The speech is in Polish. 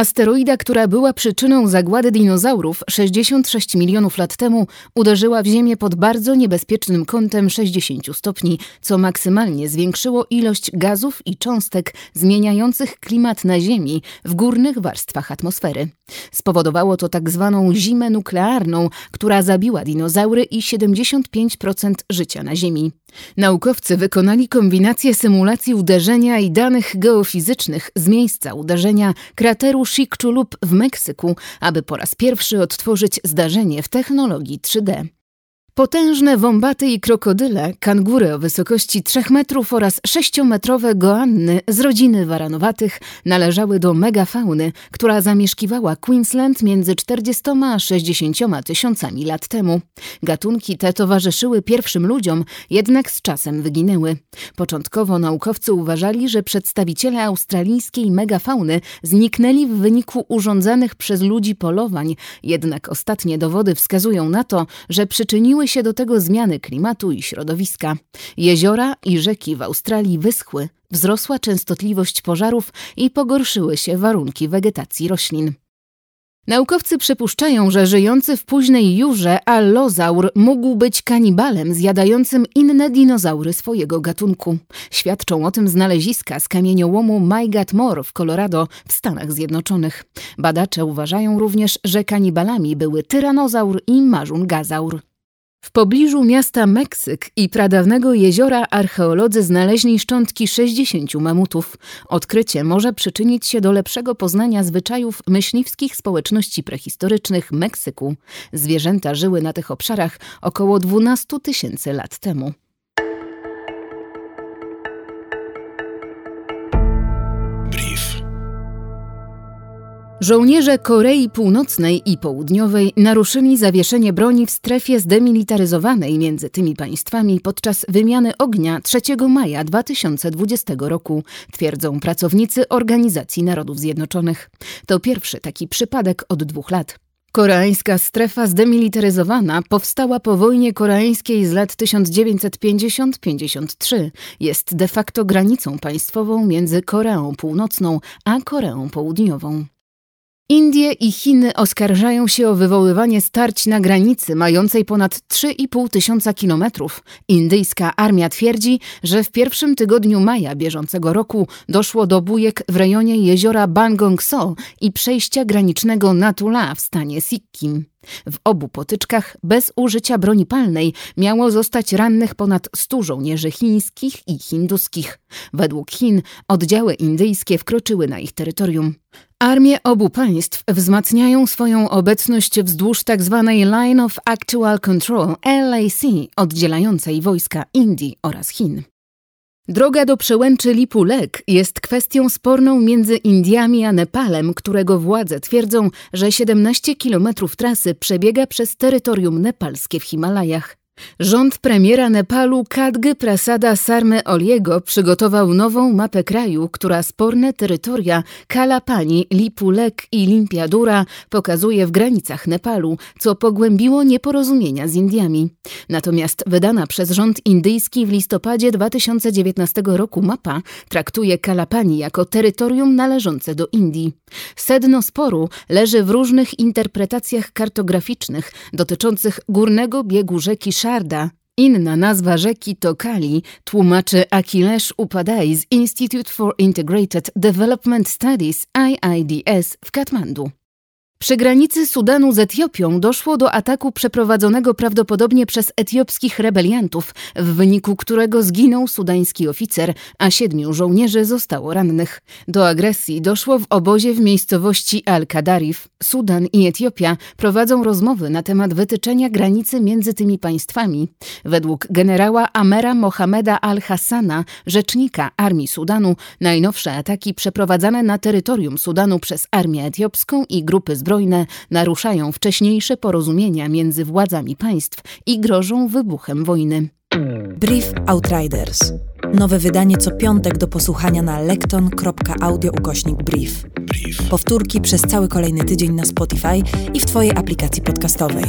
Asteroida, która była przyczyną zagłady dinozaurów 66 milionów lat temu, uderzyła w Ziemię pod bardzo niebezpiecznym kątem 60 stopni, co maksymalnie zwiększyło ilość gazów i cząstek zmieniających klimat na Ziemi w górnych warstwach atmosfery. Spowodowało to tak zwaną zimę nuklearną, która zabiła dinozaury i 75% życia na Ziemi. Naukowcy wykonali kombinację symulacji uderzenia i danych geofizycznych z miejsca uderzenia krateru Chicxulub w Meksyku, aby po raz pierwszy odtworzyć zdarzenie w technologii 3D. Potężne wombaty i krokodyle, kangury o wysokości 3 metrów oraz 6-metrowe goanny z rodziny waranowatych należały do megafauny, która zamieszkiwała Queensland między 40 a 60 tysiącami lat temu. Gatunki te towarzyszyły pierwszym ludziom, jednak z czasem wyginęły. Początkowo naukowcy uważali, że przedstawiciele australijskiej megafauny zniknęli w wyniku urządzanych przez ludzi polowań, jednak ostatnie dowody wskazują na to, że przyczyniły się do tego zmiany klimatu i środowiska. Jeziora i rzeki w Australii wyschły, wzrosła częstotliwość pożarów i pogorszyły się warunki wegetacji roślin. Naukowcy przypuszczają, że żyjący w późnej jurze allozaur mógł być kanibalem zjadającym inne dinozaury swojego gatunku. Świadczą o tym znaleziska z kamieniołomu Mygat Moor w Colorado w Stanach Zjednoczonych. Badacze uważają również, że kanibalami były tyranozaur i marzungazaur. W pobliżu miasta Meksyk i pradawnego jeziora archeolodzy znaleźli szczątki 60 mamutów. Odkrycie może przyczynić się do lepszego poznania zwyczajów myśliwskich społeczności prehistorycznych Meksyku. Zwierzęta żyły na tych obszarach około 12 tysięcy lat temu. Żołnierze Korei Północnej i Południowej naruszyli zawieszenie broni w strefie zdemilitaryzowanej między tymi państwami podczas wymiany ognia 3 maja 2020 roku, twierdzą pracownicy Organizacji Narodów Zjednoczonych. To pierwszy taki przypadek od dwóch lat. Koreańska strefa zdemilitaryzowana powstała po wojnie koreańskiej z lat 1950-53. Jest de facto granicą państwową między Koreą Północną a Koreą Południową. Indie i Chiny oskarżają się o wywoływanie starć na granicy mającej ponad 3,5 tysiąca kilometrów. Indyjska armia twierdzi, że w pierwszym tygodniu maja bieżącego roku doszło do bujek w rejonie jeziora Bangong-so i przejścia granicznego Natula w stanie Sikkim. W obu potyczkach bez użycia broni palnej miało zostać rannych ponad 100 żołnierzy chińskich i hinduskich. Według Chin oddziały indyjskie wkroczyły na ich terytorium. Armie obu państw wzmacniają swoją obecność wzdłuż tzw. Tak Line of Actual Control LAC, oddzielającej wojska Indii oraz Chin. Droga do przełęczy Lipu-Lek jest kwestią sporną między Indiami a Nepalem, którego władze twierdzą, że 17 kilometrów trasy przebiega przez terytorium nepalskie w Himalajach. Rząd premiera Nepalu Kadgy Prasada Sarme Oliego przygotował nową mapę kraju, która sporne terytoria Kalapani, Lipulek i Limpiadura pokazuje w granicach Nepalu, co pogłębiło nieporozumienia z Indiami. Natomiast wydana przez rząd indyjski w listopadzie 2019 roku mapa traktuje Kalapani jako terytorium należące do Indii. Sedno sporu leży w różnych interpretacjach kartograficznych dotyczących górnego biegu rzeki Shah Szarda. Inna nazwa rzeki to Kali, tłumaczy Akhilesh Upadai z Institute for Integrated Development Studies IIDS w Katmandu. Przy granicy Sudanu z Etiopią doszło do ataku przeprowadzonego prawdopodobnie przez etiopskich rebeliantów, w wyniku którego zginął sudański oficer, a siedmiu żołnierzy zostało rannych. Do agresji doszło w obozie w miejscowości Al-Kadarif. Sudan i Etiopia prowadzą rozmowy na temat wytyczenia granicy między tymi państwami. Według generała Amera Mohameda Al-Hassana, rzecznika armii Sudanu, najnowsze ataki przeprowadzane na terytorium Sudanu przez armię etiopską i grupy zbrojne zbrojne naruszają wcześniejsze porozumienia między władzami państw i grożą wybuchem wojny. Brief Outriders. Nowe wydanie co piątek do posłuchania na lekton.audio ukośnik brief. Brief. Powtórki przez cały kolejny tydzień na Spotify i w Twojej aplikacji podcastowej.